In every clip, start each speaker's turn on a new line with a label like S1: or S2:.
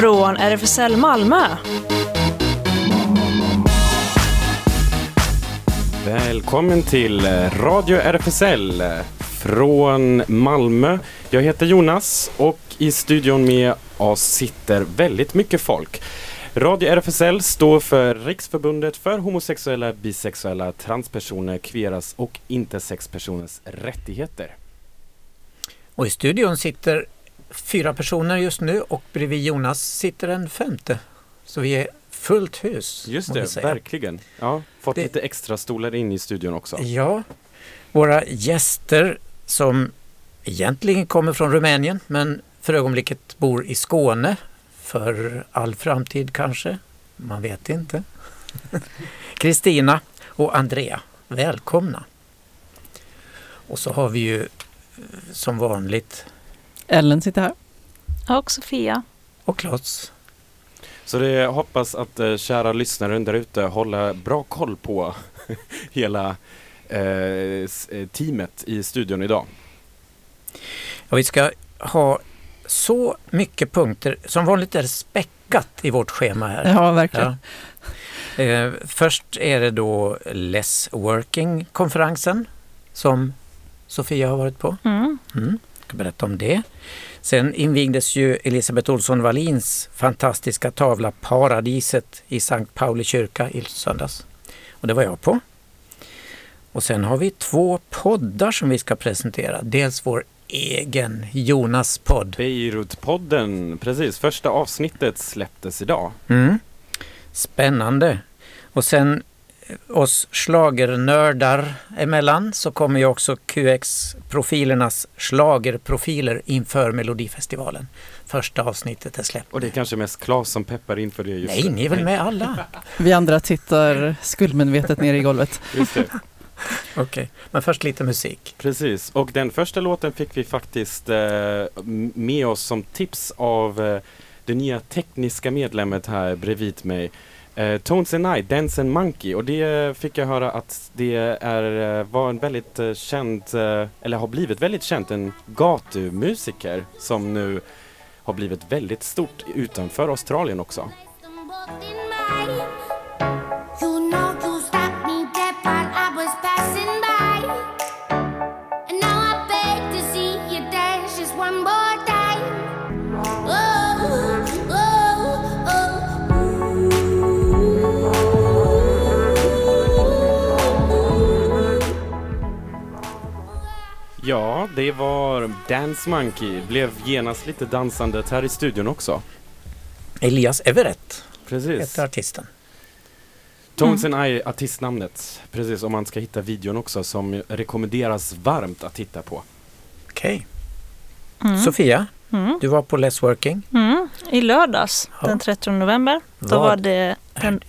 S1: från RFSL Malmö.
S2: Välkommen till Radio RFSL från Malmö. Jag heter Jonas och i studion med oss sitter väldigt mycket folk. Radio RFSL står för Riksförbundet för homosexuella, bisexuella, transpersoner, kveras och intersexpersoners rättigheter.
S3: Och i studion sitter fyra personer just nu och bredvid Jonas sitter en femte. Så vi är fullt hus.
S2: Just det, verkligen. Ja, fått det... lite extra stolar in i studion också.
S3: Ja, våra gäster som egentligen kommer från Rumänien men för ögonblicket bor i Skåne för all framtid kanske. Man vet inte. Kristina och Andrea, välkomna! Och så har vi ju eh, som vanligt
S4: Ellen sitter här.
S1: Och Sofia.
S3: Och Klots.
S2: Så det jag hoppas att eh, kära lyssnare där ute håller bra koll på hela eh, eh, teamet i studion idag.
S3: Ja, vi ska ha så mycket punkter. Som vanligt är det späckat i vårt schema här.
S4: Ja, verkligen.
S3: Ja. Eh, först är det då Less Working-konferensen som Sofia har varit på. Mm. Mm. Ska berätta om det. Sen invigdes ju Elisabeth Olsson Wallins fantastiska tavla Paradiset i Sankt Pauli kyrka i söndags. Och det var jag på. Och sen har vi två poddar som vi ska presentera. Dels vår egen Jonas-podd.
S2: Beirut-podden, precis. Första avsnittet släpptes idag.
S3: Mm. Spännande. Och sen oss slagernördar emellan så kommer ju också QX-profilernas slagerprofiler inför Melodifestivalen. Första avsnittet är släppt.
S2: Och det är kanske mest Claes som peppar inför det just
S3: Nej, ni är väl med alla?
S4: Vi andra tittar skuldmedvetet ner i golvet.
S3: Okej, okay. men först lite musik.
S2: Precis, och den första låten fick vi faktiskt eh, med oss som tips av eh, det nya tekniska medlemmet här bredvid mig. Eh, Tones and I, Dance and Monkey och det eh, fick jag höra att det är, eh, var en väldigt eh, känd, eh, eller har blivit väldigt känd, en gatumusiker som nu har blivit väldigt stort utanför Australien också. Ja, det var Dance Monkey. Blev genast lite dansandet här i studion också.
S3: Elias Everett
S2: Precis.
S3: heter artisten.
S2: Tones mm. and I, artistnamnet. Precis, om man ska hitta videon också som rekommenderas varmt att titta på.
S3: Okej. Okay. Mm. Sofia, mm. du var på Less Working.
S1: Mm. I lördags, ja. den 30 november. Då Vad var det den,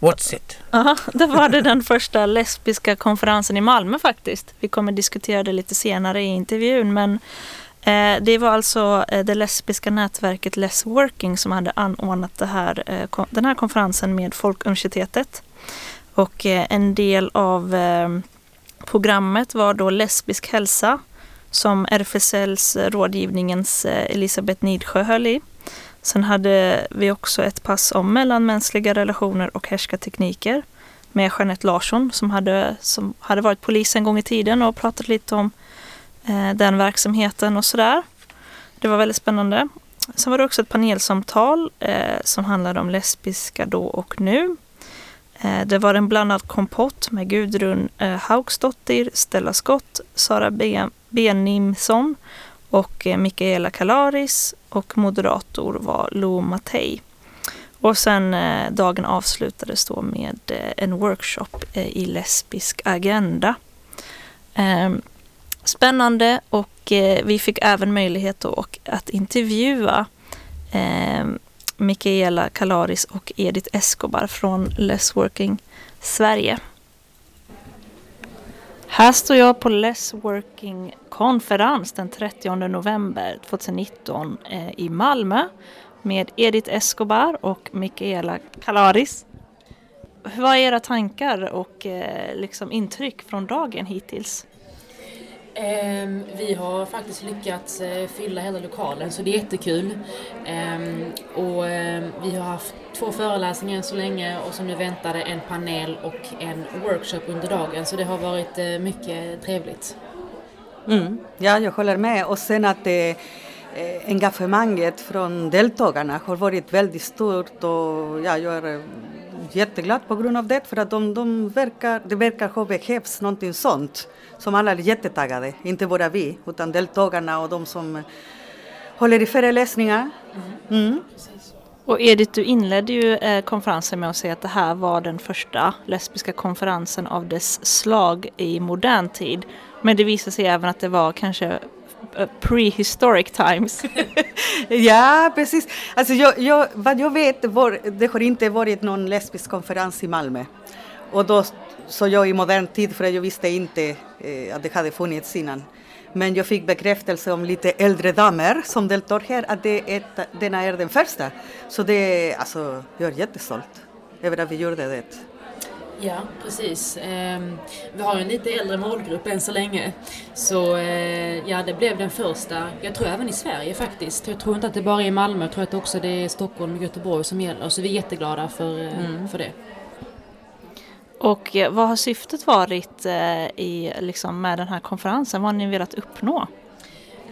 S3: What's it?
S1: Ja, då var det den första lesbiska konferensen i Malmö faktiskt. Vi kommer diskutera det lite senare i intervjun men eh, det var alltså eh, det lesbiska nätverket Less Working som hade anordnat det här, eh, den här konferensen med Folkuniversitetet. Och eh, en del av eh, programmet var då lesbisk hälsa som RFSLs rådgivningens eh, Elisabeth Nidsjö höll i. Sen hade vi också ett pass om mellanmänskliga relationer och härskartekniker med Jeanette Larsson som hade, som hade varit polis en gång i tiden och pratat lite om eh, den verksamheten och sådär. Det var väldigt spännande. Sen var det också ett panelsamtal eh, som handlade om lesbiska då och nu. Eh, det var en blandad kompott med Gudrun eh, Hauksdottir, Stella Skott, Sara Benimsson och eh, Michaela Mikaela Kalaris och moderator var Lo Mattei. Och sen eh, dagen avslutades då med eh, en workshop i lesbisk agenda. Ehm, spännande och vi fick även möjlighet att intervjua ehm, Michaela Mikaela Kalaris och Edith Escobar från Less Working Sverige. Här står jag på Less Working konferens den 30 november 2019 eh, i Malmö med Edith Escobar och Michaela Kalaris. Vad är era tankar och eh, liksom intryck från dagen hittills?
S5: Um, vi har faktiskt lyckats uh, fylla hela lokalen så det är jättekul. Um, och um, vi har haft två föreläsningar än så länge och som nu väntade en panel och en workshop under dagen så det har varit uh, mycket trevligt.
S6: Mm. Ja, jag håller med. Och sen att uh engagemanget från deltagarna har varit väldigt stort och ja, jag är jätteglad på grund av det för att de, de verkar, det verkar ha behövts någonting sånt som alla är jättetaggade, inte bara vi utan deltagarna och de som håller i föreläsningar. Mm. Mm.
S1: Och Edith, du inledde ju eh, konferensen med att säga att det här var den första lesbiska konferensen av dess slag i modern tid. Men det visade sig även att det var kanske eh, Eh, prehistoric times.
S6: ja, precis. Alltså jag, jag, vad jag vet, var, det har inte varit någon lesbisk konferens i Malmö. Och då sa jag i modern tid, för jag visste inte eh, att det hade funnits innan. Men jag fick bekräftelse om lite äldre damer som deltar här att det är, denna är den första. Så det, alltså, jag är jättestolt över att vi gjorde det.
S5: Ja, precis. Ehm, vi har en lite äldre målgrupp än så länge. Så eh, ja, det blev den första, jag tror även i Sverige faktiskt. Jag tror inte att det bara är i Malmö, jag tror att också det är Stockholm och Göteborg som gäller. Så vi är jätteglada för, eh, mm. för det.
S1: Och eh, vad har syftet varit i, liksom, med den här konferensen? Vad har ni velat uppnå?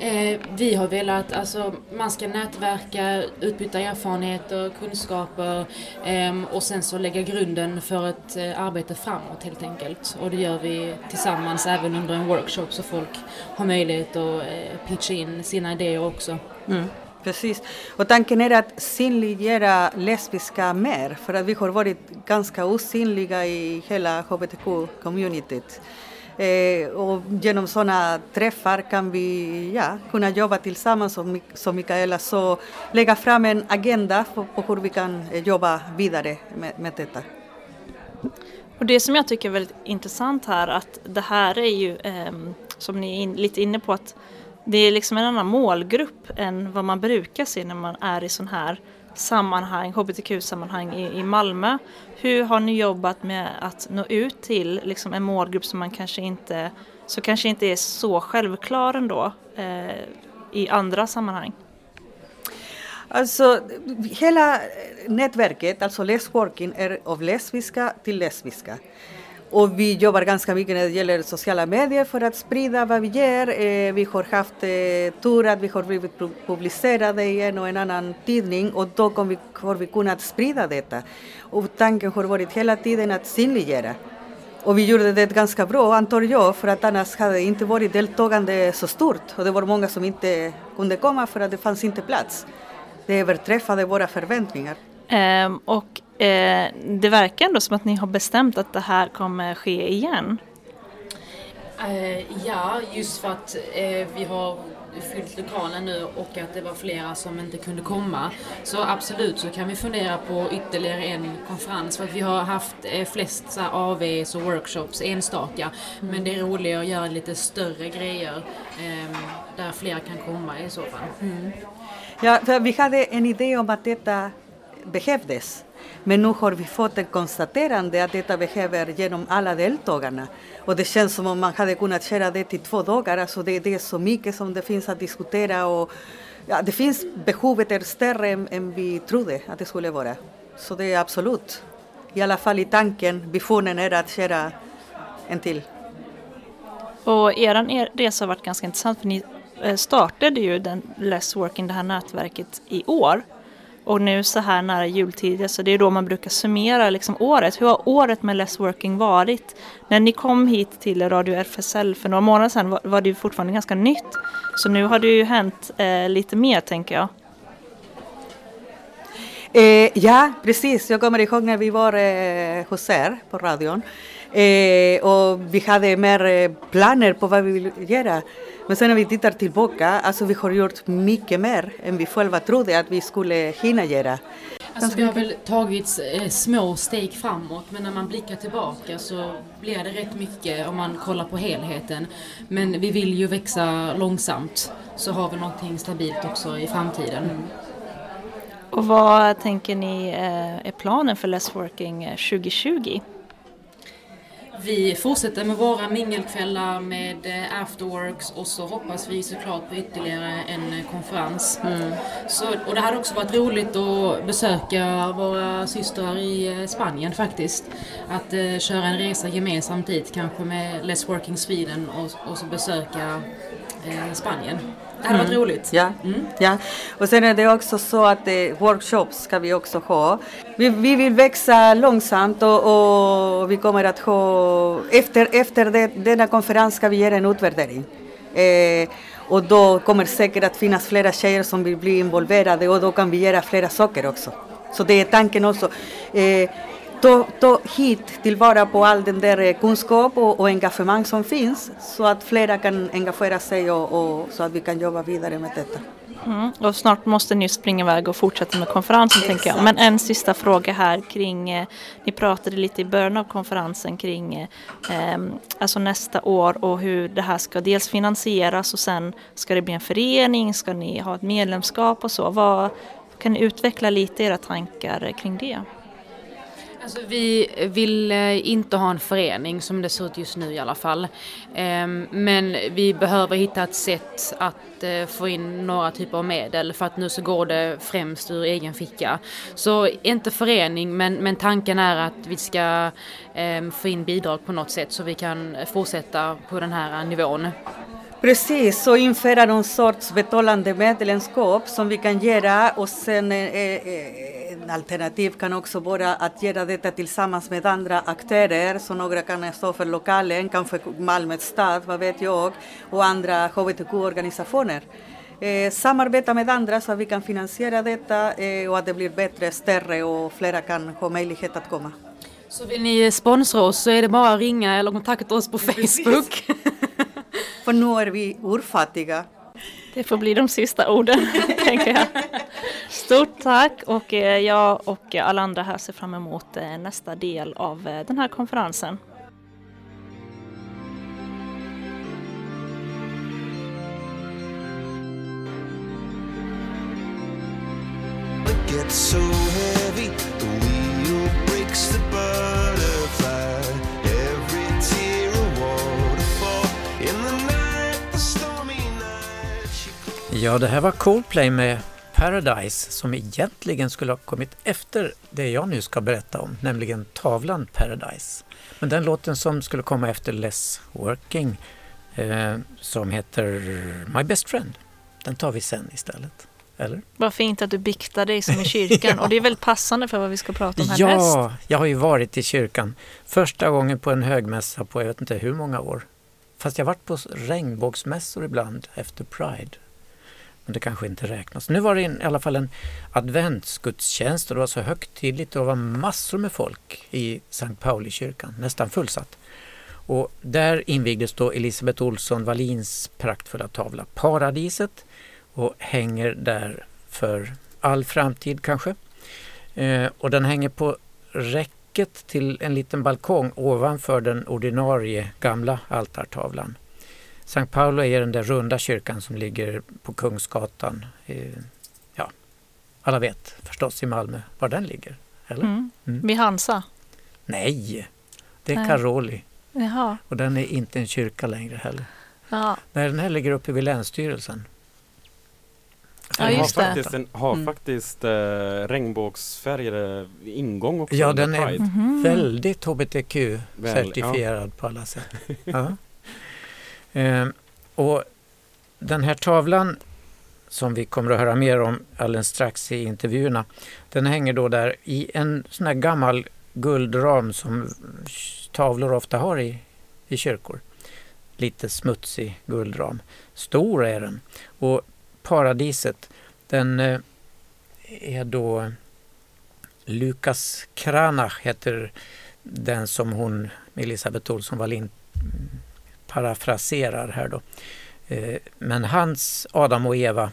S5: Eh, vi har velat, alltså man ska nätverka, utbyta erfarenheter, kunskaper eh, och sen så lägga grunden för ett eh, arbete framåt helt enkelt. Och det gör vi tillsammans även under en workshop så folk har möjlighet att eh, pitcha in sina idéer också.
S6: Mm. Precis. Och tanken är att synliggöra lesbiska mer, för att vi har varit ganska osynliga i hela hbtq-communityt. Eh, och genom sådana träffar kan vi ja, kunna jobba tillsammans, som, som Mikaela så lägga fram en agenda på, på hur vi kan eh, jobba vidare med, med detta.
S1: Och det som jag tycker är väldigt intressant här, att det här är ju, eh, som ni är in, lite inne på, att det är liksom en annan målgrupp än vad man brukar se när man är i sån här sammanhang, hbtq-sammanhang i, i Malmö. Hur har ni jobbat med att nå ut till liksom en målgrupp som man kanske inte, så kanske inte är så självklar ändå eh, i andra sammanhang?
S6: Alltså, hela nätverket, alltså Lesworking, är av lesbiska till lesbiska. Och vi jobbar ganska mycket när det gäller sociala medier för att sprida vad vi gör. Eh, vi har haft eh, tur att vi har blivit publicerade i en och en annan tidning och då har vi kunnat sprida detta. Och tanken har varit hela tiden att synliggöra. Och vi gjorde det ganska bra, antar jag, för att annars hade inte varit deltagande så stort. Och det var många som inte kunde komma för att det fanns inte plats. Det överträffade våra förväntningar.
S1: Um, och Eh, det verkar ändå som att ni har bestämt att det här kommer ske igen.
S5: Eh, ja, just för att eh, vi har fyllt lokalen nu och att det var flera som inte kunde komma. Så absolut så kan vi fundera på ytterligare en konferens för att vi har haft eh, flest så AVs och workshops enstaka. Mm. Men det är roligare att göra lite större grejer eh, där flera kan komma i så fall. Mm.
S6: Ja, vi hade en idé om att detta behövdes. Men nu har vi fått ett konstaterande att detta behöver genom alla deltagarna. Och det känns som om man hade kunnat köra det i två dagar. Alltså det, det är så mycket som det finns att diskutera. Och, ja, det finns, behovet är större än, än vi trodde att det skulle vara. Så det är absolut, i alla fall i tanken, visionen är att köra en till.
S1: Och er resa har varit ganska intressant för ni eh, startade ju den Less Working, det här nätverket, i år. Och nu så här nära jultid, så det är då man brukar summera liksom året. Hur har året med Less Working varit? När ni kom hit till Radio RFSL för några månader sedan var, var det fortfarande ganska nytt. Så nu har det ju hänt eh, lite mer tänker jag.
S6: Eh, ja, precis. Jag kommer ihåg när vi var eh, hos er på radion. Eh, och vi hade mer eh, planer på vad vi vill göra. Men sen när vi tittar tillbaka, alltså vi har gjort mycket mer än vi själva trodde att vi skulle hinna göra.
S5: Alltså det har väl tagits eh, små steg framåt men när man blickar tillbaka så blir det rätt mycket om man kollar på helheten. Men vi vill ju växa långsamt så har vi någonting stabilt också i framtiden. Mm.
S1: Och vad tänker ni eh, är planen för Less Working 2020?
S5: Vi fortsätter med våra mingelkvällar med eh, afterworks och så hoppas vi såklart på ytterligare en eh, konferens. Mm. Så, och det hade också varit roligt att besöka våra systrar i eh, Spanien faktiskt. Att uh, köra en resa gemensamt dit, kanske med Let's Working Sweden och, och så besöka uh, Spanien. Det hade varit mm. roligt.
S6: Ja. Mm. ja, och sen är det också så att eh, workshops ska vi också ha. Vi, vi vill växa långsamt och, och, vi kommer att ha, efter, efter det, denna konferens ska vi göra en utvärdering. Eh, och då kommer säkert att finnas flera tjejer som vill bli involverade och då kan vi göra flera saker också. Så det är tanken också. Eh, ta, ta hit tillvara på all den där eh, kunskap och, och engagemang som finns så att flera kan engagera sig och, och så att vi kan jobba vidare med detta.
S1: Mm. Och snart måste ni springa iväg och fortsätta med konferensen Exakt. tänker jag. Men en sista fråga här kring, eh, ni pratade lite i början av konferensen kring eh, alltså nästa år och hur det här ska dels finansieras och sen ska det bli en förening, ska ni ha ett medlemskap och så. Vad, kan ni utveckla lite era tankar kring det?
S5: Alltså, vi vill eh, inte ha en förening som det ser ut just nu i alla fall. Ehm, men vi behöver hitta ett sätt att eh, få in några typer av medel för att nu så går det främst ur egen ficka. Så inte förening men, men tanken är att vi ska ehm, få in bidrag på något sätt så vi kan fortsätta på den här eh, nivån.
S6: Precis, och införa någon sorts betalande medlemskap som vi kan göra och sen eh, eh, alternativ kan också vara att göra detta tillsammans med andra aktörer, så några kan stå för lokalen, kanske Malmö stad, vad vet jag, och andra hbtq-organisationer. Eh, samarbeta med andra så att vi kan finansiera detta eh, och att det blir bättre, större och flera kan ha möjlighet att komma.
S5: Så vill ni sponsra oss så är det bara att ringa eller kontakta oss på Facebook.
S6: För nu är vi urfattiga.
S1: Det får bli de sista orden, tänker jag. Stort tack och eh, jag och alla andra här ser fram emot eh, nästa del av eh, den här konferensen. so heavy, the wheel breaks the butterfly. Ja, det här var Coldplay med Paradise som egentligen skulle ha kommit efter det jag nu ska berätta om, nämligen tavlan Paradise. Men den låten som skulle komma efter Less Working eh, som heter My Best Friend, den tar vi sen istället. Eller? Vad fint att du biktar dig som i kyrkan ja. och det är väldigt passande för vad vi ska prata om härnäst. Ja, jag har ju varit i kyrkan första gången på en högmässa på jag vet inte hur många år. Fast jag har varit på regnbågsmässor ibland efter Pride men det kanske inte räknas. Nu var det i alla fall en adventsgudstjänst och det var så högtidligt och det var massor med folk i Sankt Pauli-kyrkan, nästan fullsatt. Och där invigdes då Elisabeth Olsson Wallins praktfulla tavla Paradiset och hänger där för all framtid kanske. Eh, och den hänger på räcket till en liten balkong ovanför den ordinarie gamla altartavlan. Sankt Paolo är den där runda kyrkan som ligger på Kungsgatan. Ja, alla vet förstås i Malmö var den ligger. Eller? Mm. Mm. Vid Hansa? Nej, det är Nej. Karoli. Jaha. Och den är inte en kyrka längre heller. Nej, den här ligger uppe vid Länsstyrelsen.
S2: Ja, just har faktiskt, en, har mm. faktiskt äh, regnbågsfärgade ingång också.
S3: Ja, den är mm -hmm. väldigt hbtq-certifierad ja. på alla sätt. ja. Eh, och den här tavlan som vi kommer att höra mer om alldeles strax i intervjuerna, den hänger då där i en sån här gammal guldram som tavlor ofta har i, i kyrkor. Lite smutsig guldram. Stor är den. Och paradiset, den eh, är då Lukas Kranach heter den som hon, Elisabeth Olsson Wallin, parafraserar här då. Eh, men hans Adam och Eva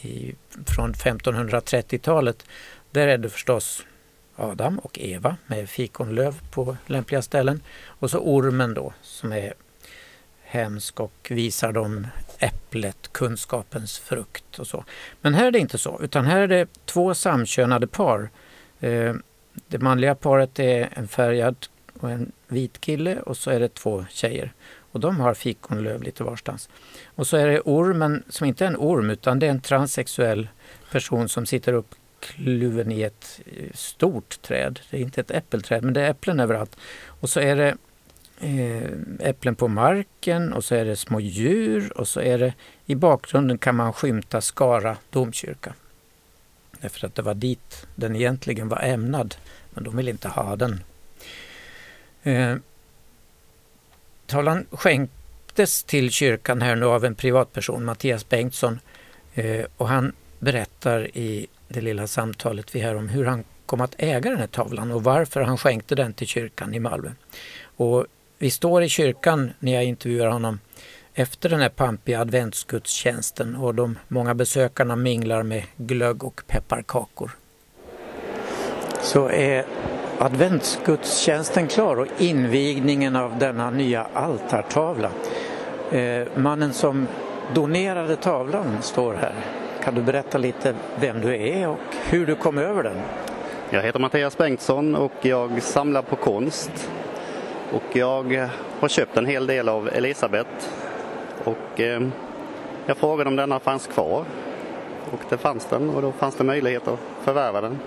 S3: i, från 1530-talet, där är det förstås Adam och Eva med fikonlöv på lämpliga ställen. Och så ormen då som är hemsk och visar dem äpplet, kunskapens frukt och så. Men här är det inte så, utan här är det två samkönade par. Eh, det manliga paret är en färgad och en vit kille och så är det två tjejer. Och de har fikonlöv lite varstans. Och så är det ormen som inte är en orm utan det är en transsexuell person som sitter uppkluven i ett eh, stort träd. Det är inte ett äppelträd men det är äpplen överallt. Och så är det eh, äpplen på marken och så är det små djur och så är det i bakgrunden kan man skymta Skara domkyrka. Därför att det var dit den egentligen var ämnad men de ville inte ha den. Eh, Tavlan skänktes till kyrkan här nu av en privatperson, Mattias Bengtsson. Eh, och han berättar i det lilla samtalet vi har om hur han kom att äga den här tavlan och varför han skänkte den till kyrkan i Malmö. Och vi står i kyrkan när jag intervjuar honom efter den här pampiga adventsgudstjänsten och de många besökarna minglar med glögg och pepparkakor. Så är adventsgudstjänsten klar och invigningen av denna nya altartavla. Eh, mannen som donerade tavlan står här. Kan du berätta lite vem du är och hur du kom över den?
S7: Jag heter Mattias Bengtsson och jag samlar på konst. Och jag har köpt en hel del av Elisabeth. Och eh, jag frågade om denna fanns kvar. Och det fanns den och då fanns det möjlighet att förvärva den.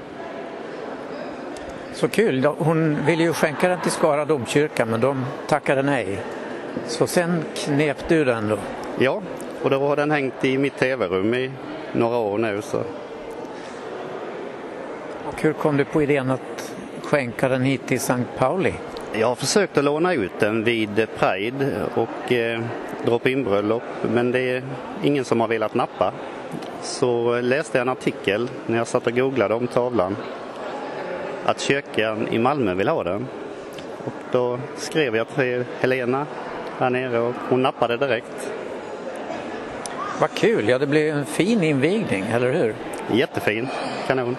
S3: Så kul. Hon ville ju skänka den till Skara domkyrka men de tackade nej. Så sen knep du den då?
S7: Ja, och då har den hängt i mitt tv-rum i några år nu. Så.
S3: Och hur kom du på idén att skänka den hit till Sankt Pauli?
S7: Jag har försökt att låna ut den vid Pride och eh, drop-in-bröllop men det är ingen som har velat nappa. Så läste jag en artikel när jag satt och googlade om tavlan att kyrkan i Malmö vill ha den. Och då skrev jag till Helena här nere och hon nappade direkt.
S3: Vad kul, ja det blev en fin invigning, eller hur?
S7: Jättefin, kanon.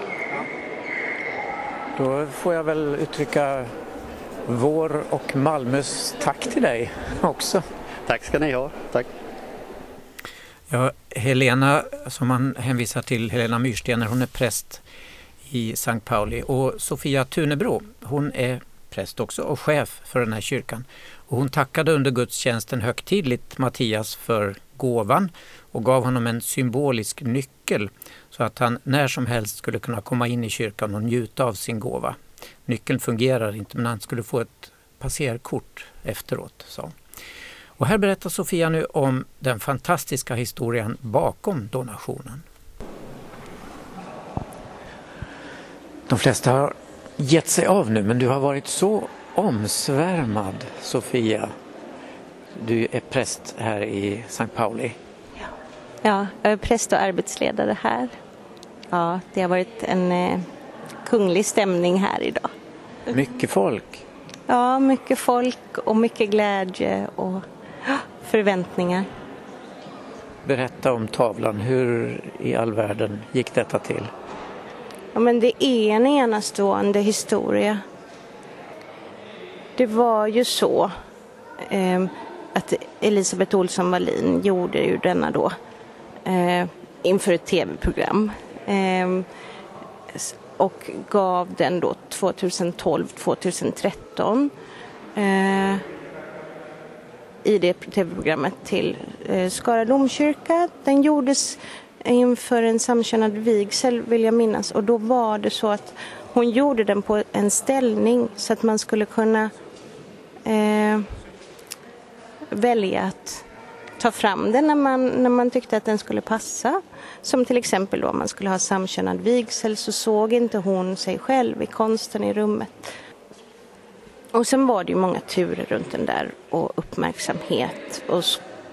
S3: Då får jag väl uttrycka vår och Malmös tack till dig också.
S7: Tack ska ni ha, tack.
S3: Ja, Helena, som man hänvisar till, Helena Myrstener, hon är präst i Sankt Pauli och Sofia Tunebro, hon är präst också och chef för den här kyrkan. Och hon tackade under gudstjänsten högtidligt Mattias för gåvan och gav honom en symbolisk nyckel så att han när som helst skulle kunna komma in i kyrkan och njuta av sin gåva. Nyckeln fungerar inte men han skulle få ett passerkort efteråt, sa Och här berättar Sofia nu om den fantastiska historien bakom donationen. De flesta har gett sig av nu men du har varit så omsvärmad Sofia. Du är präst här i Sankt Pauli.
S8: Ja, ja jag är präst och arbetsledare här. Ja, det har varit en eh, kunglig stämning här idag.
S3: Mycket folk.
S8: Ja, mycket folk och mycket glädje och förväntningar.
S3: Berätta om tavlan. Hur i all världen gick detta till?
S8: Ja, men det är en enastående historia. Det var ju så eh, att Elisabeth Olsson Wallin gjorde ju denna då eh, inför ett tv-program. Eh, och gav den då 2012-2013 eh, i det tv-programmet till eh, Skara domkyrka. Den gjordes inför en samkönad vigsel vill jag minnas och då var det så att hon gjorde den på en ställning så att man skulle kunna eh, välja att ta fram den när man, när man tyckte att den skulle passa. Som till exempel då om man skulle ha samkönad vigsel så såg inte hon sig själv i konsten i rummet. Och sen var det ju många turer runt den där och uppmärksamhet. Och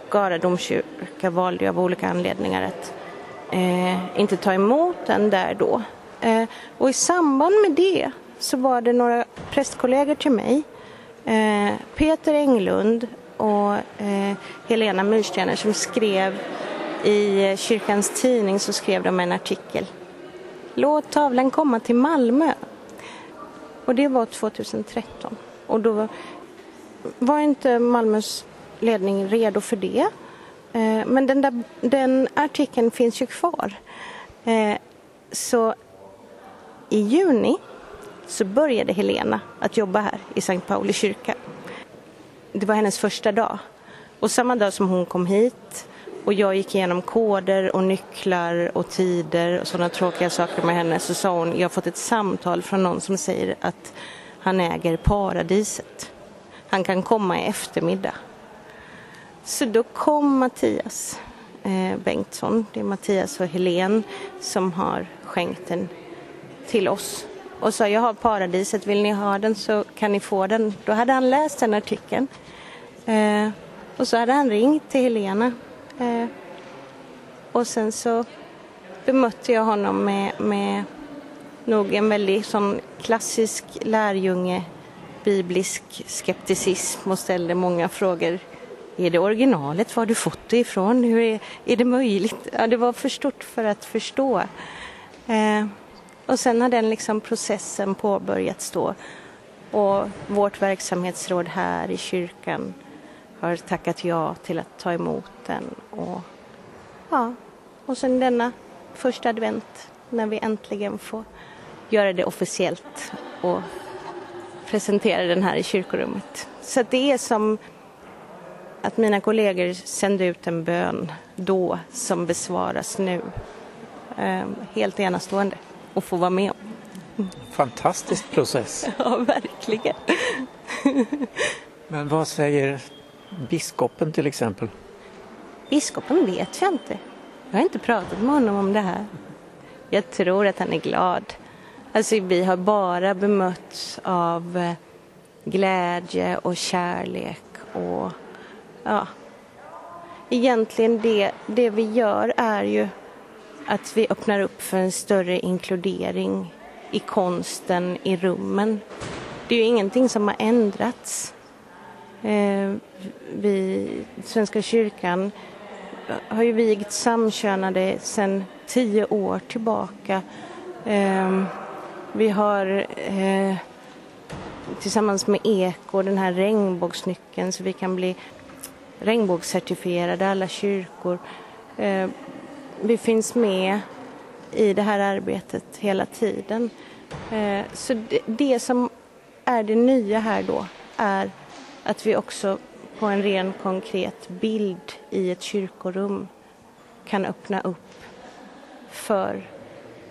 S8: Skara domkyrka valde ju av olika anledningar att eh, inte ta emot den där då. Eh, och i samband med det så var det några prästkollegor till mig, eh, Peter Englund och eh, Helena Myrstener som skrev i eh, kyrkans tidning så skrev de en artikel. Låt tavlan komma till Malmö. Och det var 2013. Och då var inte Malmös ledning redo för det. Eh, men den, där, den artikeln finns ju kvar. Eh, så i juni så började Helena att jobba här i Sankt Pauli kyrka. Det var hennes första dag. Och samma dag som hon kom hit och jag gick igenom koder och nycklar och tider och sådana tråkiga saker med henne så sa hon, jag har fått ett samtal från någon som säger att han äger paradiset. Han kan komma i eftermiddag. Så då kom Mattias eh, Bengtsson, det är Mattias och Helen som har skänkt den till oss. Och sa jag har paradiset, vill ni ha den så kan ni få den. Då hade han läst den artikeln. Eh, och så hade han ringt till Helena. Eh, och sen så bemötte jag honom med, med nog en väldigt sån klassisk lärjunge biblisk skepticism och ställde många frågor. Är det originalet? Var har du fått det ifrån? Hur är, är det möjligt? Ja, det var för stort för att förstå. Eh, och sen har den liksom processen påbörjats då. Och vårt verksamhetsråd här i kyrkan har tackat ja till att ta emot den. Och, ja. och sen denna första advent när vi äntligen får göra det officiellt och presentera den här i kyrkorummet. Så det är som att mina kollegor sände ut en bön då som besvaras nu. Ehm, helt enastående att få vara med om.
S3: Fantastisk process.
S8: Ja, verkligen.
S3: Men vad säger biskopen till exempel?
S8: Biskopen vet jag inte. Jag har inte pratat med honom om det här. Jag tror att han är glad. Alltså, vi har bara bemötts av eh, glädje och kärlek och ja. Egentligen det, det vi gör är ju att vi öppnar upp för en större inkludering i konsten, i rummen. Det är ju ingenting som har ändrats. Eh, vi, Svenska kyrkan har ju vigt samkönade sedan tio år tillbaka. Eh, vi har eh, tillsammans med Eko den här regnbågsnyckeln så vi kan bli regnbågscertifierade, alla kyrkor. Eh, vi finns med i det här arbetet hela tiden. Eh, så det, det som är det nya här då är att vi också på en ren konkret bild i ett kyrkorum kan öppna upp för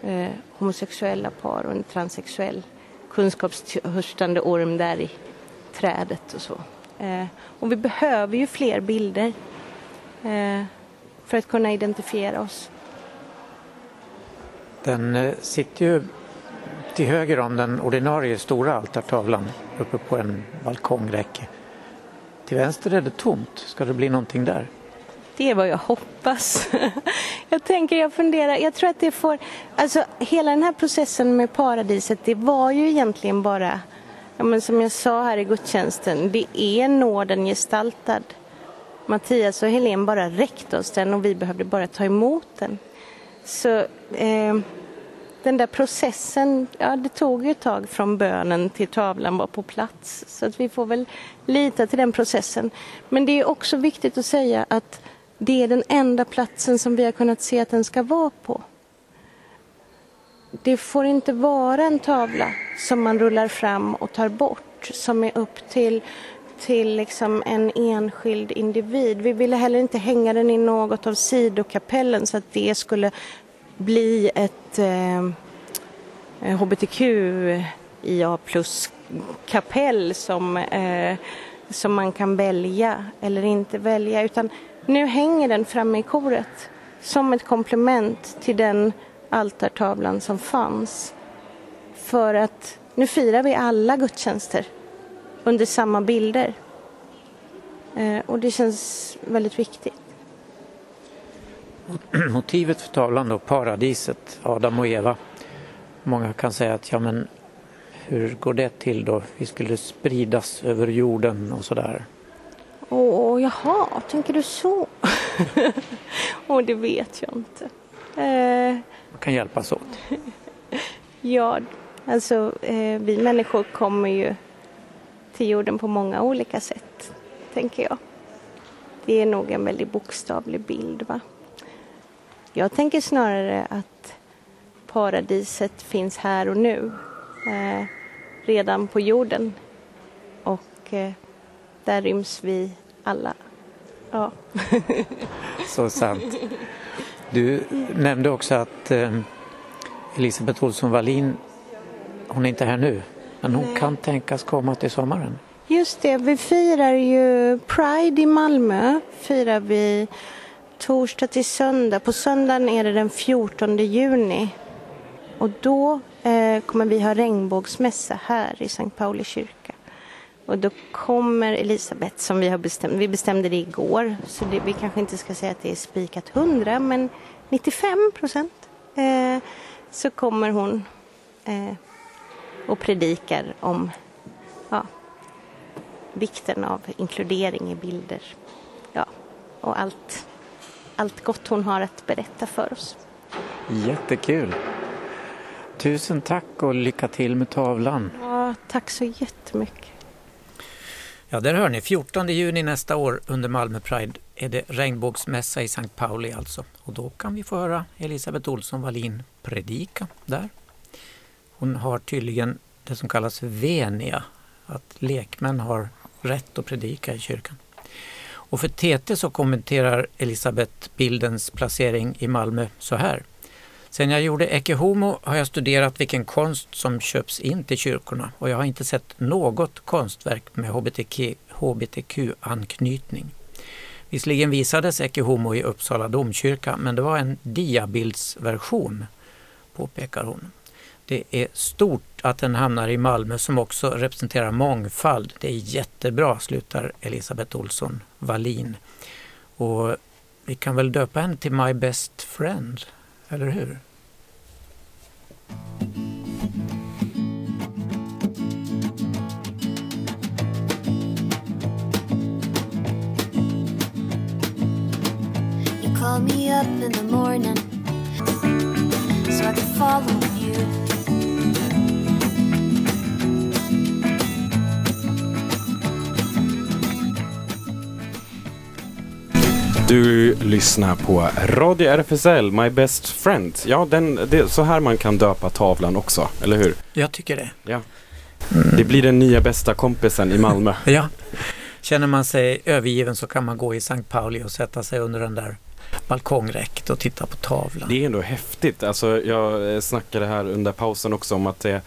S8: eh, homosexuella par och en transsexuell kunskapstörstande orm där i trädet och så. Eh, och vi behöver ju fler bilder. Eh, för att kunna identifiera oss.
S3: Den eh, sitter ju till höger om den ordinarie stora altartavlan uppe på en balkongräcke. Till vänster är det tomt. Ska det bli någonting där?
S8: Det är vad jag hoppas. jag tänker, jag funderar, jag tror att det får, alltså hela den här processen med paradiset, det var ju egentligen bara, ja, men som jag sa här i gudstjänsten, det är nåden gestaltad. Mattias och Helen bara räckte oss den och vi behövde bara ta emot den. Så eh, den där processen, ja det tog ju ett tag från bönen till tavlan var på plats. Så att vi får väl lita till den processen. Men det är också viktigt att säga att det är den enda platsen som vi har kunnat se att den ska vara på. Det får inte vara en tavla som man rullar fram och tar bort som är upp till till liksom en enskild individ. Vi ville heller inte hänga den i något av sidokapellen så att det skulle bli ett eh, hbtqia plus kapell som, eh, som man kan välja eller inte välja utan nu hänger den framme i koret som ett komplement till den altartavlan som fanns. För att nu firar vi alla gudstjänster under samma bilder. Eh, och det känns väldigt viktigt.
S3: Motivet för tavlan då, paradiset, Adam och Eva. Många kan säga att ja men hur går det till då? Vi skulle spridas över jorden och sådär.
S8: Åh, jaha, tänker du så? Åh, det vet jag inte.
S3: Eh... Man kan hjälpas åt.
S8: ja, alltså eh, vi människor kommer ju till jorden på många olika sätt, tänker jag. Det är nog en väldigt bokstavlig bild. va? Jag tänker snarare att paradiset finns här och nu. Eh, redan på jorden. Och eh, där ryms vi alla. Ja.
S3: Så sant. Du nämnde också att eh, Elisabeth Olsson Wallin, hon är inte här nu, men hon
S8: Nej.
S3: kan tänkas komma till sommaren.
S8: Just det, vi firar ju Pride i Malmö. Firar vi torsdag till söndag. På söndagen är det den 14 juni. Och då eh, kommer vi ha regnbågsmässa här i Sankt Pauli kyrka. Och då kommer Elisabeth som vi har bestämt, vi bestämde det igår, så det, vi kanske inte ska säga att det är spikat 100, men 95 procent. Eh, så kommer hon eh, och predikar om ja, vikten av inkludering i bilder. Ja, och allt, allt gott hon har att berätta för oss.
S3: Jättekul! Tusen tack och lycka till med tavlan.
S8: Ja, tack så jättemycket.
S3: Ja, där hör ni. 14 juni nästa år under Malmö Pride är det regnbågsmässa i Sankt Pauli alltså. Och då kan vi få höra Elisabeth Olsson Wallin predika där. Hon har tydligen det som kallas venia, att lekmän har rätt att predika i kyrkan. Och för TT så kommenterar Elisabeth bildens placering i Malmö så här. Sen jag gjorde Ecce Homo har jag studerat vilken konst som köps in till kyrkorna och jag har inte sett något konstverk med hbtq-anknytning. Visserligen visades Ecce Homo i Uppsala domkyrka men det var en diabildsversion, påpekar hon. Det är stort att den hamnar i Malmö som också representerar mångfald. Det är jättebra, slutar Elisabeth Olsson Wallin. Och vi kan väl döpa henne till My Best Friend, eller hur?
S9: You call me up in the morning so I can follow you.
S2: Du lyssnar på Radio RFSL, My Best Friend. Ja, den, det är så här man kan döpa tavlan också, eller hur?
S3: Jag tycker det.
S2: Ja. Det blir den nya bästa kompisen i Malmö.
S3: Ja. Känner man sig övergiven så kan man gå i Sankt Pauli och sätta sig under den där balkongräcket och titta på tavlan.
S2: Det är ändå häftigt. Alltså, jag eh, snackade här under pausen också om att det är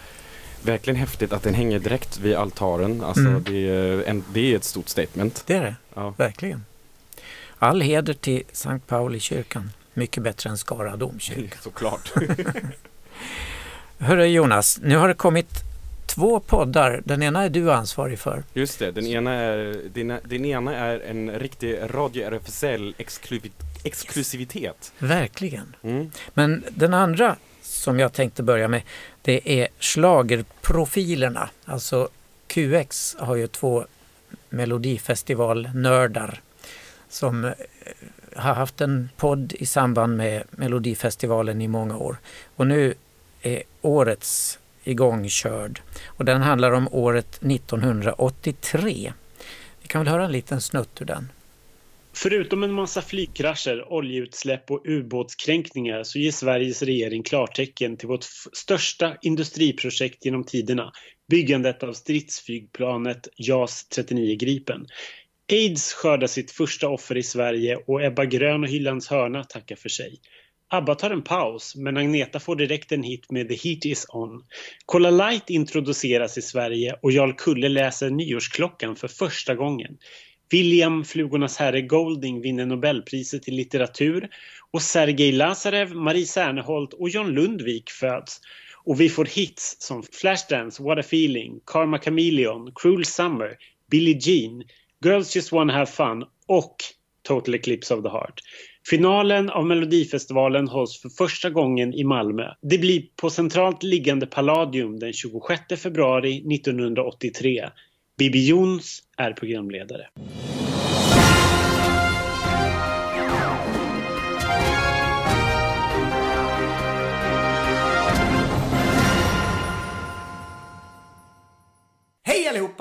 S2: verkligen häftigt att den hänger direkt vid altaren. Alltså,
S3: Mm.
S2: det, är en, det är ett stort statement.
S3: Det är det,
S2: Ja.
S3: verkligen. All heder till Sankt Pauli kyrkan. Mycket bättre än Skara domkyrka.
S2: Såklart.
S3: Hörru Jonas, nu har det kommit två poddar. Den ena är du ansvarig för.
S2: Just det, den ena är, den, den ena är en riktig Radio RFSL exklusiv, exklusivitet.
S3: Verkligen.
S2: Mm.
S3: Men den andra som jag tänkte börja med, det är schlagerprofilerna. Alltså QX har ju två melodifestivalnördar som eh, har haft en podd i samband med Melodifestivalen i många år. Och nu är årets igångkörd och den handlar om året 1983. Vi kan väl höra en liten snutt ur den.
S10: Förutom en massa flygkrascher, oljeutsläpp och ubåtskränkningar så ger Sveriges regering klartecken till vårt största industriprojekt genom tiderna, byggandet av stridsflygplanet JAS 39 Gripen. Aids skördar sitt första offer i Sverige och Ebba Grön och Hylands hörna tackar för sig. ABBA tar en paus, men Agneta får direkt en hit med The Heat Is On. Cola Light introduceras i Sverige och Jarl Kulle läser nyårsklockan för första gången. William Flugornas herre Golding vinner Nobelpriset i litteratur och Sergej Lazarev, Marie Serneholt och John Lundvik föds. Och vi får hits som Flashdance, What a feeling, Karma Chameleon, Cruel Summer, Billie Jean, Girls Just Wanna Have Fun och Total Eclipse of the Heart. Finalen av Melodifestivalen hålls för första gången i Malmö. Det blir på centralt liggande Palladium den 26 februari 1983. Bibi Jones är programledare.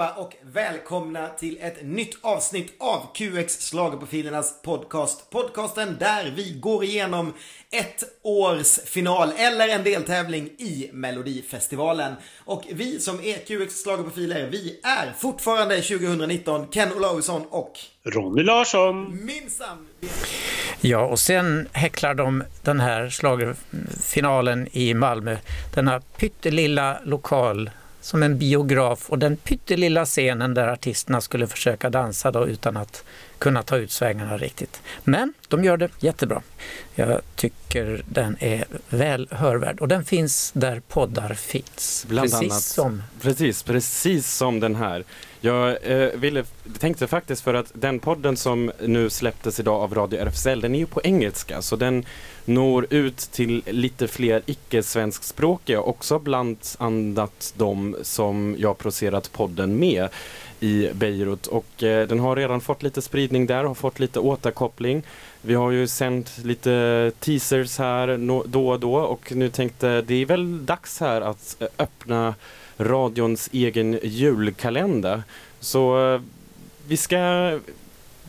S11: Allihopa! och välkomna till ett nytt avsnitt av QX Schlagerprofilernas podcast. Podcasten där vi går igenom ett års final eller en deltävling i Melodifestivalen. Och vi som är QX Schlagerprofiler, vi är fortfarande 2019 Ken Olausson och
S10: Ronny Larsson.
S11: Minsann!
S3: Ja, och sen häcklar de den här schlagerfinalen i Malmö. Denna pyttelilla lokal som en biograf och den pyttelilla scenen där artisterna skulle försöka dansa då utan att kunna ta ut svängarna riktigt. Men de gör det jättebra. Jag tycker den är väl hörvärd och den finns där poddar finns.
S12: Bland
S3: precis
S12: annat.
S3: som
S12: Precis, precis som den här. Jag eh, ville, tänkte faktiskt för att den podden som nu släpptes idag av Radio RFSL, den är ju på engelska så den når ut till lite fler icke-svenskspråkiga, också bland annat de som jag producerat podden med i Beirut och eh, den har redan fått lite spridning där, har fått lite återkoppling. Vi har ju sänt lite teasers här då och då och nu tänkte det är väl dags här att eh, öppna radions egen julkalender. Så eh, vi ska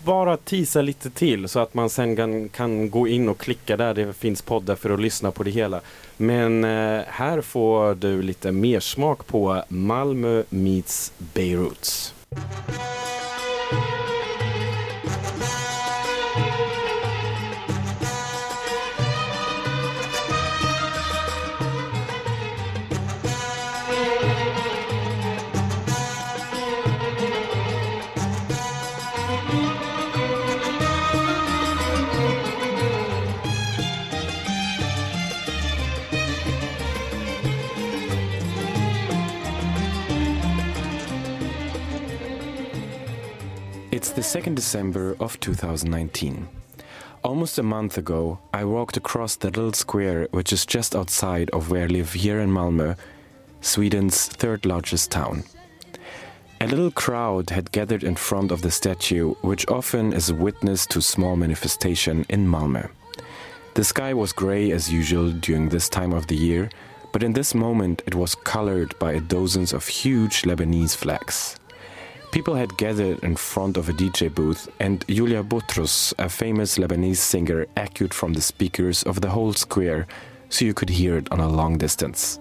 S12: bara teasa lite till så att man sen kan, kan gå in och klicka där det finns poddar för att lyssna på det hela. Men eh, här får du lite mer smak på Malmö meets Beirut. Música It's the 2nd December of 2019. Almost a month ago, I walked across the little square which is just outside of where I live here in Malmö, Sweden's third largest town. A little crowd had gathered in front of the statue, which often is a witness to small manifestation in Malmö. The sky was grey as usual during this time of the year, but in this moment it was colored by dozens of huge Lebanese flags. People had gathered in front of a DJ booth, and Julia Boutros, a famous Lebanese singer, echoed from the speakers of the whole square, so you could hear it on a long distance.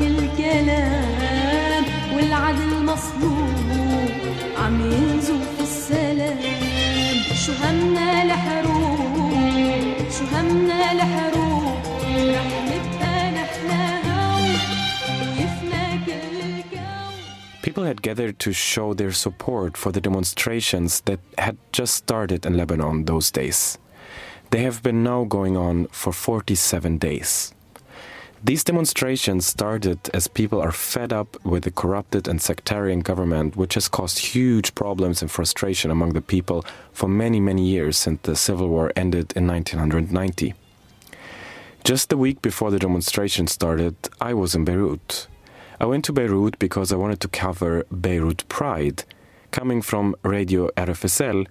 S13: الكلام والعدل مصلوب عم ينزو شو همنا الحروب شو همنا الحروب رح نبقى نحنا هون ويفنى كل الكون
S12: People had gathered to show their support for the demonstrations that had just started in Lebanon those days. They have been now going on for 47 days. These demonstrations started as people are fed up with the corrupted and sectarian government, which has caused huge problems and frustration among the people for many, many years since the civil war ended in 1990. Just the week before the demonstration started, I was in Beirut. I went to Beirut because I wanted to cover Beirut Pride, coming from Radio RFSL,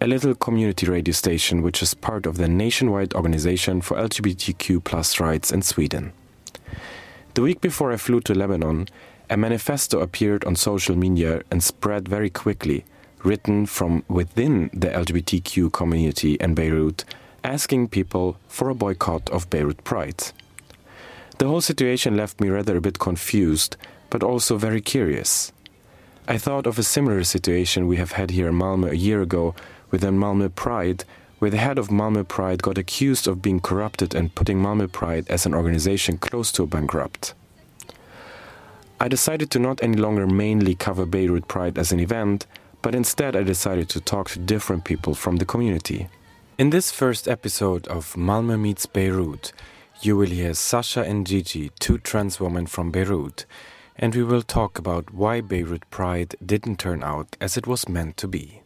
S12: a little community radio station which is part of the nationwide organization for LGBTQ rights in Sweden. The week before I flew to Lebanon, a manifesto appeared on social media and spread very quickly, written from within the LGBTQ community in Beirut, asking people for a boycott of Beirut Pride. The whole situation left me rather a bit confused, but also very curious. I thought of a similar situation we have had here in Malmö a year ago with the Malmö Pride, where the head of Malmö Pride got accused of being corrupted and putting Malmö Pride as an organization close to bankrupt. I decided to not any longer mainly cover Beirut Pride as an event, but instead I decided to talk to different people from the community. In this first episode of Malmö Meets Beirut, you will hear Sasha and Gigi, two trans women from Beirut, and we will talk about why Beirut Pride didn't turn out as it was meant to be.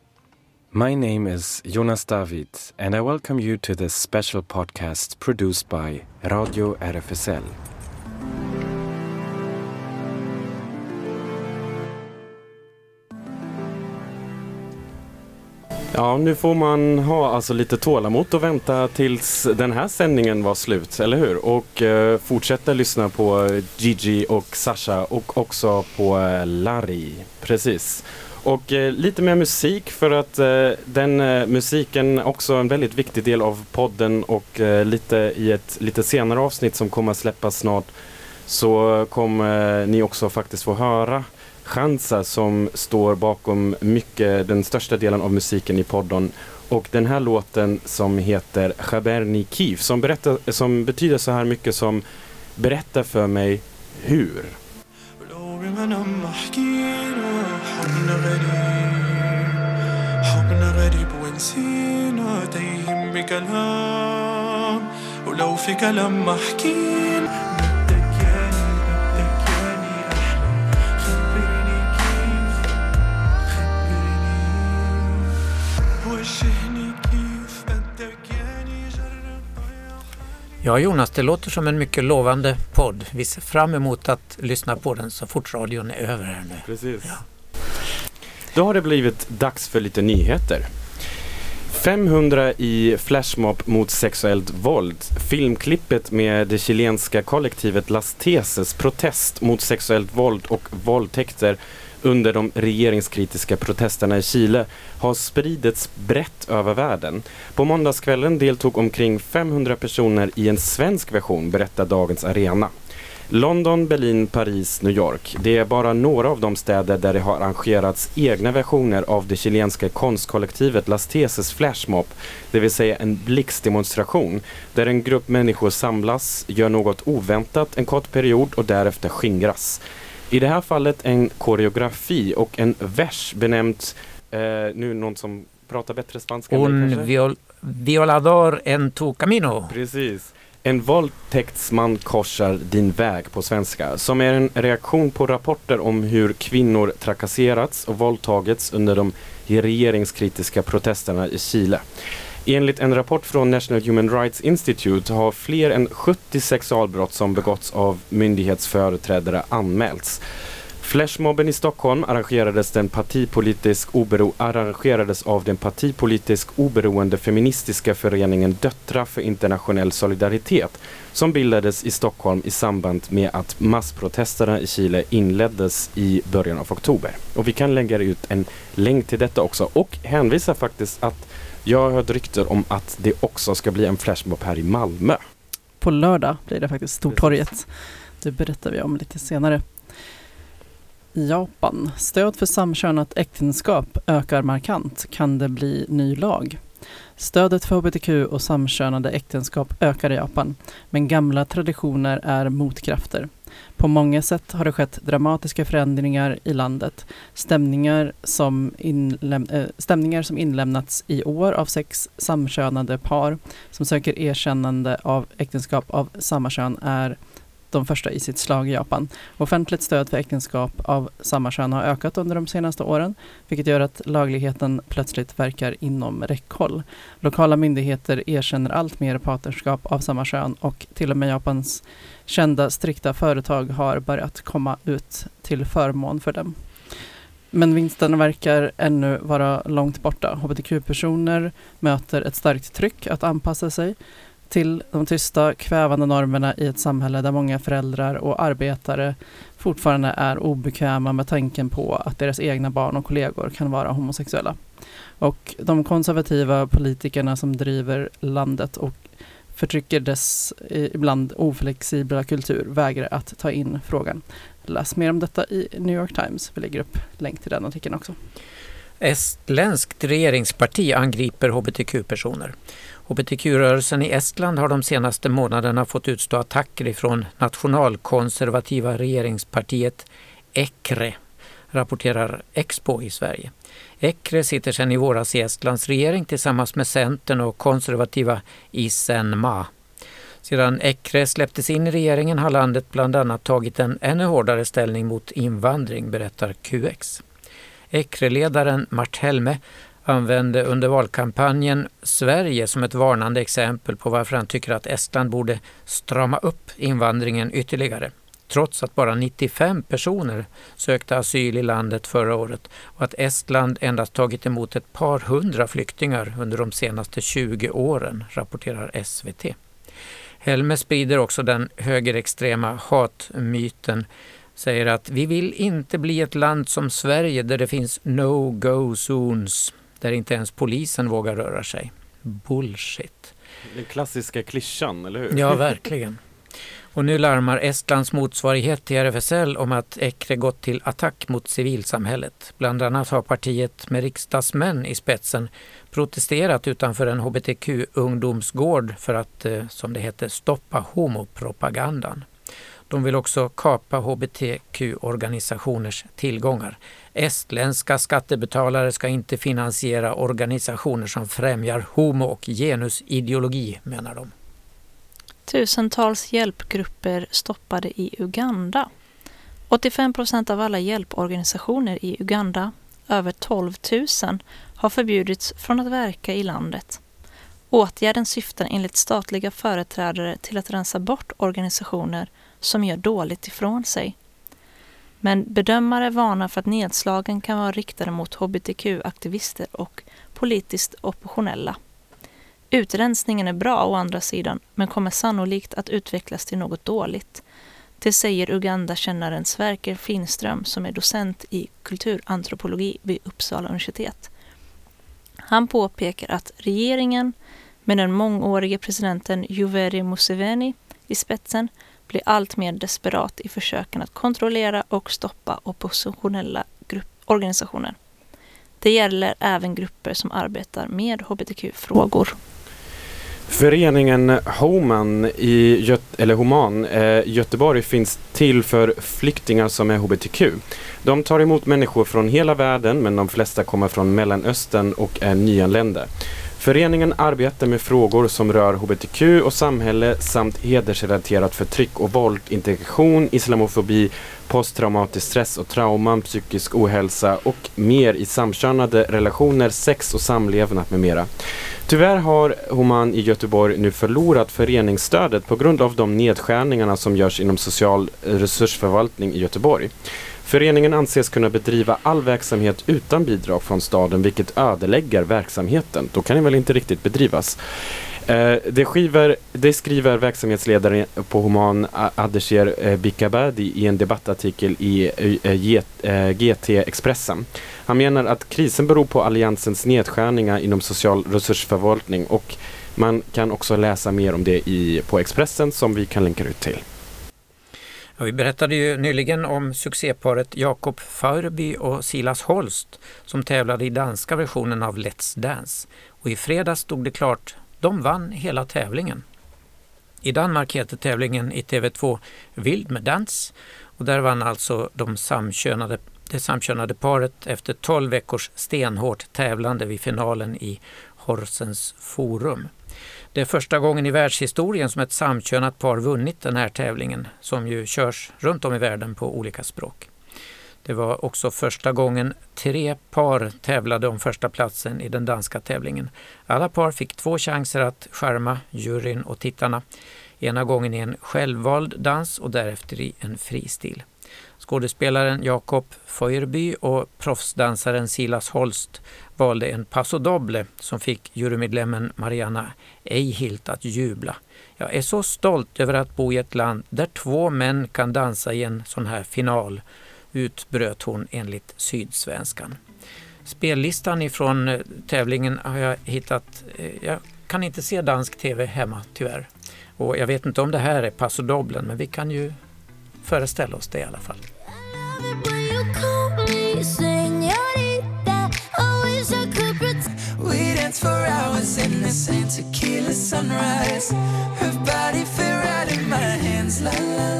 S12: My name is Jonas David, and I welcome you to this special podcast produced by Radio RFSL.
S2: Ja, nu får man ha alltså lite tålamod och vänta tills den här sändningen var slut, eller hur? Och eh, fortsätta lyssna på Gigi och Sasha och också på eh, Larry. Precis. Och eh, lite mer musik för att eh, den eh, musiken är en väldigt viktig del av podden och eh, lite i ett lite senare avsnitt som kommer att släppas snart så kommer eh, ni också faktiskt få höra Chansa som står bakom mycket, den största delen av musiken i podden. Och den här låten som heter Chaberni Kif som, berättar, som betyder så här mycket som Berätta för mig hur.
S14: لو بمنام حكينا حبنا غريب حبنا غريب ونسينا تايهين بكلام ولو في كلام ما حكينا.
S3: Ja, Jonas, det låter som en mycket lovande podd. Vi ser fram emot att lyssna på den så fort radion är över här nu.
S2: Precis. Då har det blivit dags för lite nyheter. 500 i flashmob mot sexuellt våld. Filmklippet med det chilenska kollektivet Las Teses protest mot sexuellt våld och våldtäkter under de regeringskritiska protesterna i Chile har spridits brett över världen. På måndagskvällen deltog omkring 500 personer i en svensk version, berättar Dagens Arena. London, Berlin, Paris, New York. Det är bara några av de städer där det har arrangerats egna versioner av det chilenska konstkollektivet Las Teses flashmob, det vill säga en blixtdemonstration där en grupp människor samlas, gör något oväntat en kort period och därefter skingras. I det här fallet en koreografi och en vers benämnt, eh, nu någon som pratar bättre spanska
S3: Un viol violador en tu camino.
S2: Precis. En våldtäktsman korsar din väg på svenska, som är en reaktion på rapporter om hur kvinnor trakasserats och våldtagits under de regeringskritiska protesterna i Chile. Enligt en rapport från National Human Rights Institute har fler än 70 sexualbrott som begåtts av myndighetsföreträdare anmälts. Flashmobben i Stockholm arrangerades, den partipolitisk obero arrangerades av den partipolitisk oberoende feministiska föreningen Döttrar för internationell solidaritet som bildades i Stockholm i samband med att massprotesterna i Chile inleddes i början av oktober. Och vi kan lägga ut en länk till detta också och hänvisa faktiskt att jag har hört rykten om att det också ska bli en flashmob här i Malmö.
S4: På lördag blir det faktiskt Stortorget. Det berättar vi om lite senare. I Japan. Stöd för samkönat äktenskap ökar markant. Kan det bli ny lag? Stödet för hbtq och samkönade äktenskap ökar i Japan, men gamla traditioner är motkrafter. På många sätt har det skett dramatiska förändringar i landet. Stämningar som, inläm- äh, stämningar som inlämnats i år av sex samkönade par som söker erkännande av äktenskap av samma kön är de första i sitt slag i Japan. Offentligt stöd för äktenskap av samma kön har ökat under de senaste åren, vilket gör att lagligheten plötsligt verkar inom räckhåll. Lokala myndigheter erkänner allt mer partnerskap av samma kön och till och med Japans kända strikta företag har börjat komma ut till förmån för dem. Men vinsten verkar ännu vara långt borta. Hbtq-personer möter ett starkt tryck att anpassa sig till de tysta kvävande normerna i ett samhälle där många föräldrar och arbetare fortfarande är obekväma med tanken på att deras egna barn och kollegor kan vara homosexuella. Och de konservativa politikerna som driver landet och förtrycker dess eh, ibland oflexibla kultur vägrar att ta in frågan. Läs mer om detta i New York Times. Vi lägger upp länk till den artikeln också.
S3: Estländskt regeringsparti angriper hbtq-personer. Hbtq-rörelsen i Estland har de senaste månaderna fått utstå attacker ifrån nationalkonservativa regeringspartiet ECRE, rapporterar Expo i Sverige. ECRE sitter sedan i våras i Estlands regering tillsammans med Centern och konservativa Isenma. Sedan ECRE släpptes in i regeringen har landet bland annat tagit en ännu hårdare ställning mot invandring, berättar QX. ECRE-ledaren Mart Helme använde under valkampanjen Sverige som ett varnande exempel på varför han tycker att Estland borde strama upp invandringen ytterligare. trots att bara 95 personer sökte asyl i landet förra året och att Estland endast tagit emot ett par hundra flyktingar under de senaste 20 åren, rapporterar SVT. Helme sprider också den högerextrema hatmyten säger att vi vill inte bli ett land som Sverige där det finns no-go zones, där inte ens polisen vågar röra sig. Bullshit.
S2: Den klassiska klyschan, eller hur?
S3: Ja, verkligen. Och nu larmar Estlands motsvarighet till RFSL om att Ekre gått till attack mot civilsamhället. Bland annat har partiet med riksdagsmän i spetsen protesterat utanför en hbtq-ungdomsgård för att, eh, som det heter, stoppa homopropagandan. De vill också kapa hbtq-organisationers tillgångar. Estländska skattebetalare ska inte finansiera organisationer som främjar homo och genusideologi, menar de.
S1: Tusentals hjälpgrupper stoppade i Uganda. 85 procent av alla hjälporganisationer i Uganda, över 12 000, har förbjudits från att verka i landet. Åtgärden syftar enligt statliga företrädare till att rensa bort organisationer som gör dåligt ifrån sig. Men bedömare varnar för att nedslagen kan vara riktade mot hbtq-aktivister och politiskt oppositionella. Utrensningen är bra å andra sidan, men kommer sannolikt att utvecklas till något dåligt. Det säger Uganda-kännaren Sverker Finström som är docent i kulturantropologi vid Uppsala universitet. Han påpekar att regeringen med den mångårige presidenten Yoweri Museveni i spetsen blir allt mer desperat i försöken att kontrollera och stoppa oppositionella grupp, organisationer. Det gäller även grupper som arbetar med hbtq-frågor.
S2: Föreningen Homan i Göt eller Homan, eh, Göteborg finns till för flyktingar som är hbtq. De tar emot människor från hela världen men de flesta kommer från Mellanöstern och är nyanlända. Föreningen arbetar med frågor som rör hbtq och samhälle samt hedersrelaterat förtryck och våld, integration, islamofobi, posttraumatisk stress och trauman, psykisk ohälsa och mer i samkönade relationer, sex och samlevnad med mera. Tyvärr har Homan i Göteborg nu förlorat föreningsstödet på grund av de nedskärningarna som görs inom social resursförvaltning i Göteborg. Föreningen anses kunna bedriva all verksamhet utan bidrag från staden vilket ödelägger verksamheten. Då kan den väl inte riktigt bedrivas. Eh, det, skriver, det skriver verksamhetsledaren på Human Adesher eh, Bikabadi i en debattartikel i eh, GT eh, Expressen. Han menar att krisen beror på Alliansens nedskärningar inom social resursförvaltning och man kan också läsa mer om det i, på Expressen som vi kan länka ut till.
S3: Ja, vi berättade ju nyligen om succéparet Jakob Faurby och Silas Holst som tävlade i danska versionen av Let's Dance. Och i fredags stod det klart, de vann hela tävlingen. I Danmark heter tävlingen i TV2 Vild med dans och där vann alltså de samkönade, det samkönade paret efter 12 veckors stenhårt tävlande vid finalen i Horsens Forum. Det är första gången i världshistorien som ett samkönat par vunnit den här tävlingen som ju körs runt om i världen på olika språk. Det var också första gången tre par tävlade om första platsen i den danska tävlingen. Alla par fick två chanser att skärma juryn och tittarna. Ena gången i en självvald dans och därefter i en fristil. Skådespelaren Jakob Feuerby och proffsdansaren Silas Holst valde en paso doble som fick jurymedlemmen Mariana Eihilt att jubla. Jag är så stolt över att bo i ett land där två män kan dansa i en sån här final, utbröt hon enligt Sydsvenskan. Spellistan ifrån eh, tävlingen har jag hittat. Eh, jag kan inte se dansk tv hemma tyvärr. Och jag vet inte om det här är paso doblen men vi kan ju föreställa oss det i alla fall. For hours in the sand tequila sunrise. Her body fit right in my hands, la la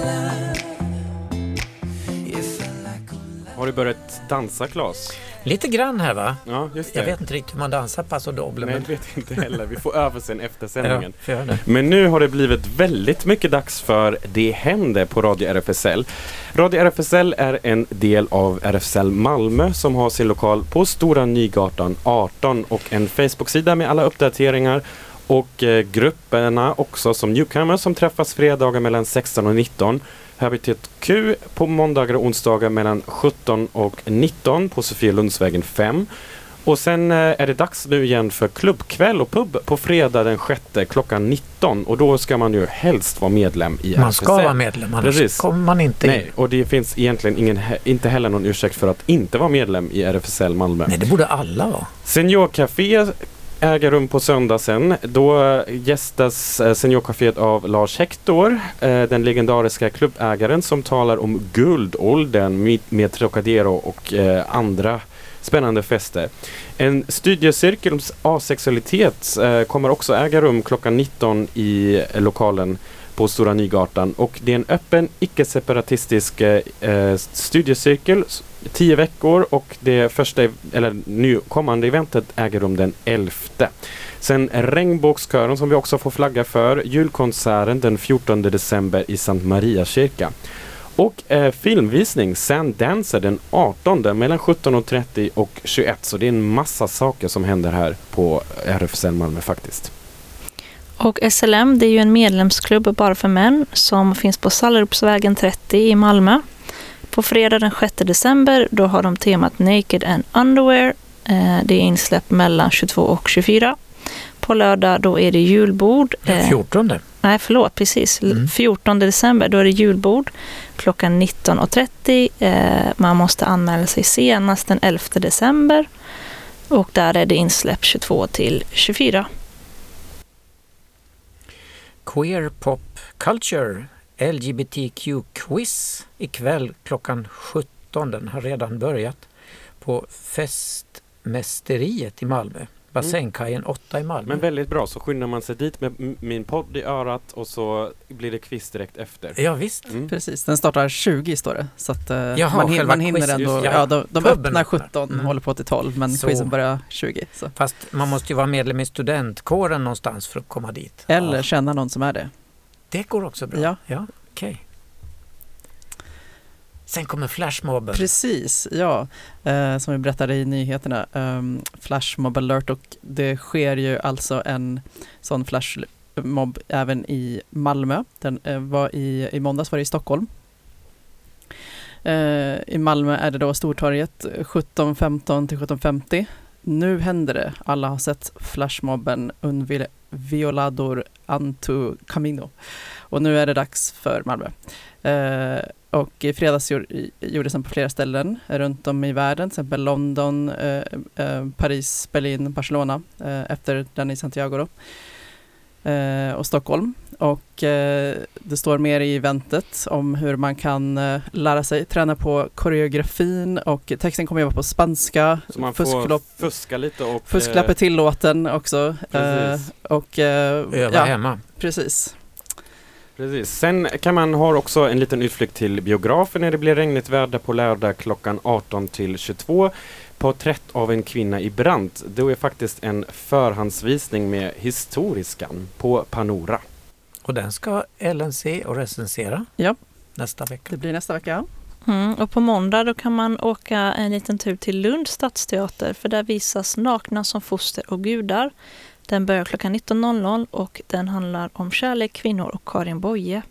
S2: Har du börjat dansa, Claes?
S3: Lite grann här va?
S2: Ja, just det.
S3: Jag vet inte riktigt hur man dansar paso doble.
S2: Nej,
S3: men...
S2: jag vet inte heller. Vi får öva sen efter sändningen.
S3: Ja,
S2: men nu har det blivit väldigt mycket dags för Det händer på Radio RFSL. Radio RFSL är en del av RFSL Malmö som har sin lokal på Stora Nygatan 18 och en Facebook-sida med alla uppdateringar och eh, grupperna också som Newcomer som träffas fredagar mellan 16 och 19 Habitat Q på måndagar och onsdagar mellan 17 och 19 på Sofielundsvägen 5. Och sen eh, är det dags nu igen för klubbkväll och pub på fredag den 6 klockan 19 och då ska man ju helst vara medlem i
S3: Man ska
S2: RFSL.
S3: vara medlem, annars
S2: Precis.
S3: kommer man inte in.
S2: Nej, och det finns egentligen ingen, inte heller någon ursäkt för att inte vara medlem i RFSL Malmö.
S3: Nej, det borde alla vara.
S2: Seniorcafé äger rum på söndag sen. Då gästas eh, Seniorcaféet av Lars Hector, eh, den legendariska klubbägaren som talar om guldåldern med- Trocadero och eh, andra spännande fester. En studiecirkel om asexualitet kommer också äga rum klockan 19 i lokalen på Stora Nygatan och det är en öppen icke-separatistisk eh, studiecirkel, tio veckor och det första, eller nykommande eventet äger rum den 11. Sen Regnbågskören som vi också får flagga för, julkonserten den 14 december i Sankt Maria kyrka. Och eh, filmvisning Sand Dancer den 18 mellan 17.30 och 21. Så det är en massa saker som händer här på eh, RFSL Malmö faktiskt.
S1: Och SLM det är ju en medlemsklubb bara för män som finns på Sallerupsvägen 30 i Malmö. På fredag den 6 december då har de temat Naked and Underwear. Eh, Det är insläpp mellan 22 och 24. På lördag då är det julbord. eh,
S3: 14.
S1: Nej, förlåt, precis.
S3: Mm.
S1: 14 december, då är det julbord klockan 19.30. Eh, man måste anmäla sig senast den 11 december. Och där är det insläpp 22 till 24.
S3: Queer Pop Culture LGBTQ Quiz ikväll klockan 17. Den har redan börjat på Festmästeriet i Malmö. Bassängkajen 8 i Malmö.
S2: Men väldigt bra, så skyndar man sig dit med min podd i örat och så blir det quiz direkt efter.
S3: Ja, visst.
S2: Mm.
S4: Precis, den startar 20 står det. Så att, eh,
S3: Jaha,
S4: man, hin- man hinner
S3: quiz,
S4: ändå,
S3: just
S4: ja,
S3: ja.
S4: de, de öppnar. 17,
S3: Mm.
S4: håller på till 12, men
S3: Så.
S4: quizen börjar 20. Så.
S3: Fast man måste ju vara medlem i studentkåren någonstans för att komma dit.
S4: Eller
S3: Ja,
S4: känna någon som är det.
S3: Det går också bra.
S4: Ja.
S3: ja okej. Sen kommer flashmobben.
S4: Precis, ja. Eh, som vi berättade i nyheterna, um, Flashmob alert och det sker ju alltså en sån flashmob även i Malmö. Den eh, var i, i måndags var det i Stockholm. Eh, I Malmö är det då Stortorget 17.15 till 17.50. Nu händer det. Alla har sett flashmobben Un Vil- Violador Antu Camino. Och nu är det dags för Malmö. Eh, och i fredags gjordes den på flera ställen runt om i världen, till exempel London, eh, eh, Paris, Berlin, Barcelona, eh, efter den i Santiago då. Eh, och Stockholm. Och eh, det står mer i eventet om hur man kan eh, lära sig träna på koreografin och texten kommer att vara på spanska.
S2: Så man
S4: Fusklopp-
S2: får fuska lite och...
S4: Fusklapp är
S2: eh,
S4: tillåten också. Eh,
S2: Precis.
S4: och, eh,
S3: Öva
S4: ja,
S3: hemma.
S4: Precis.
S2: Precis. Sen kan man ha också en liten utflykt till biografen när det blir regnigt väder på lördag klockan 18 till 22. Porträtt av en kvinna i brand. Det är faktiskt en förhandsvisning med historiskan på Panora.
S3: Och den ska Ellen se och recensera
S4: Ja.
S3: nästa vecka.
S4: Det blir nästa vecka.
S1: Mm, och på måndag då kan man åka en liten tur till Lunds stadsteater för där visas Nakna som foster och gudar. Den börjar klockan 19.00 och den handlar om kärlek, kvinnor och Karin Boye.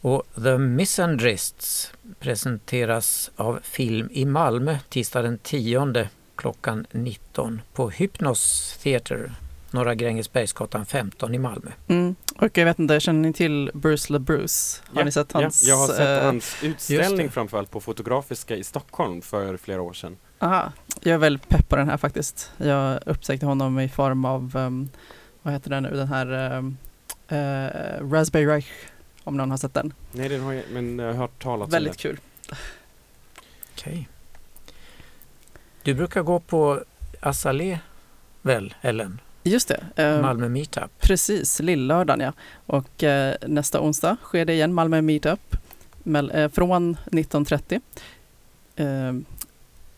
S3: Och The Misandrists presenteras av Film i Malmö tisdag den 10 klockan 19 på Hypnos Theater, Norra Grängesbergsgatan 15 i Malmö.
S4: Mm. Och jag vet inte, känner ni till Bruce LeBruce? Har
S2: Ja,
S4: ni sett hans?
S2: Ja, jag har sett
S4: eh,
S2: hans utställning framförallt på Fotografiska i Stockholm för flera år sedan.
S4: Aha, jag är väldigt pepp på den här faktiskt. Jag upptäckte honom i form av, um, vad heter den nu, den här um, eh, Raspberry Reich, om någon har sett den.
S2: Nej, den har jag men jag har hört talas
S4: Väldigt
S2: om
S4: kul.
S3: Okej. Du brukar gå på Azalea väl, Ellen?
S4: Just det. ehm,
S3: Malmö Meetup.
S4: Precis, lillördagen ja. Och eh, nästa onsdag sker det igen, Malmö Meetup, eh, från 19.30. Eh,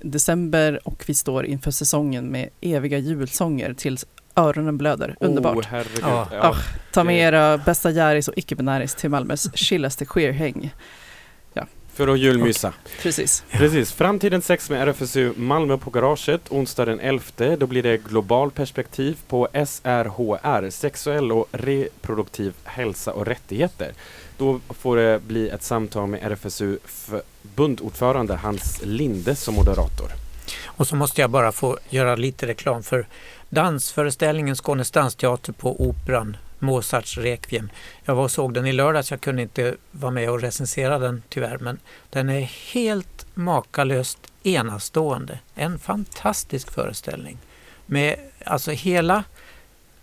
S4: december och vi står inför säsongen med eviga julsånger tills öronen blöder. Underbart.
S2: Oh, herregud.
S3: Ja.
S2: Ja.
S4: Ah, Ta med era bästa järis och icke-binäris till Malmös chillaste queerhäng.
S2: För att julmysa.
S4: Precis.
S2: Precis, framtiden sex med RFSU Malmö på garaget onsdag den 11. Då blir det global perspektiv på SRHR, sexuell och reproduktiv hälsa och rättigheter. Då får det bli ett samtal med RFSU förbundordförande Hans Linde som moderator.
S3: Och så måste jag bara få göra lite reklam för dansföreställningen Skånes dansteater på Operan, Mozarts Requiem. Jag var och såg den i lördags, jag kunde inte vara med och recensera den tyvärr, men den är helt makalöst enastående. En fantastisk föreställning med alltså hela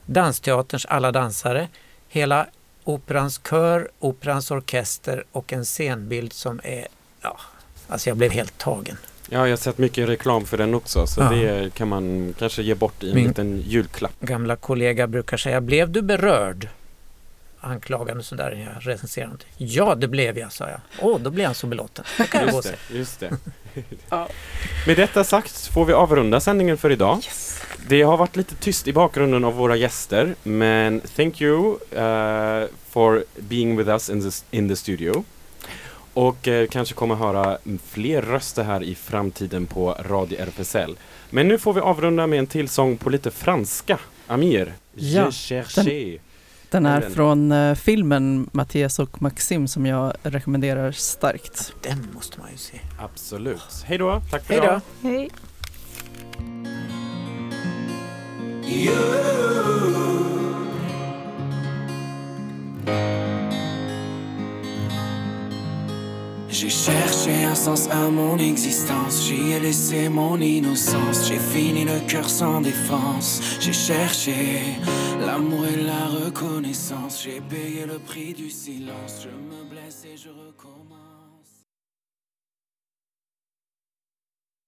S3: Dansteaterns alla dansare, hela Operans kör, Operans orkester och en scenbild som är, ja, alltså jag blev helt tagen.
S2: Ja, jag har sett mycket reklam för den också så
S3: Ja.
S2: det kan man kanske ge bort i en
S3: Min-
S2: liten julklapp.
S3: Gamla kollega brukar säga, blev du berörd? Anklagande sådär när jag recenserar någonting. Ja, det blev jag, sa jag. Åh, då blev han så belåten. Det kan jag gå
S2: Just
S3: se.
S2: det, just det. Med detta sagt får vi avrunda sändningen för idag. Det har varit lite tyst i bakgrunden av våra gäster, men thank you uh, for being with us in the, in the studio. Och eh, kanske kommer höra fler röster här i framtiden på Radio RFSL. Men nu får vi avrunda med en till sång på lite franska. Amir,
S4: Ja,
S2: Je cherchais.
S4: Den är från eh, filmen Mattias och Maxim som jag rekommenderar starkt.
S3: Den måste man ju se.
S2: Absolut. Hej då, tack för
S3: Hej då.
S2: idag.
S1: Hej.
S15: J'ai cherché un sens à mon existence, j'y ai laissé mon innocence, j'ai fini le cœur sans défense, j'ai cherché l'amour et la reconnaissance, j'ai payé le prix du silence, je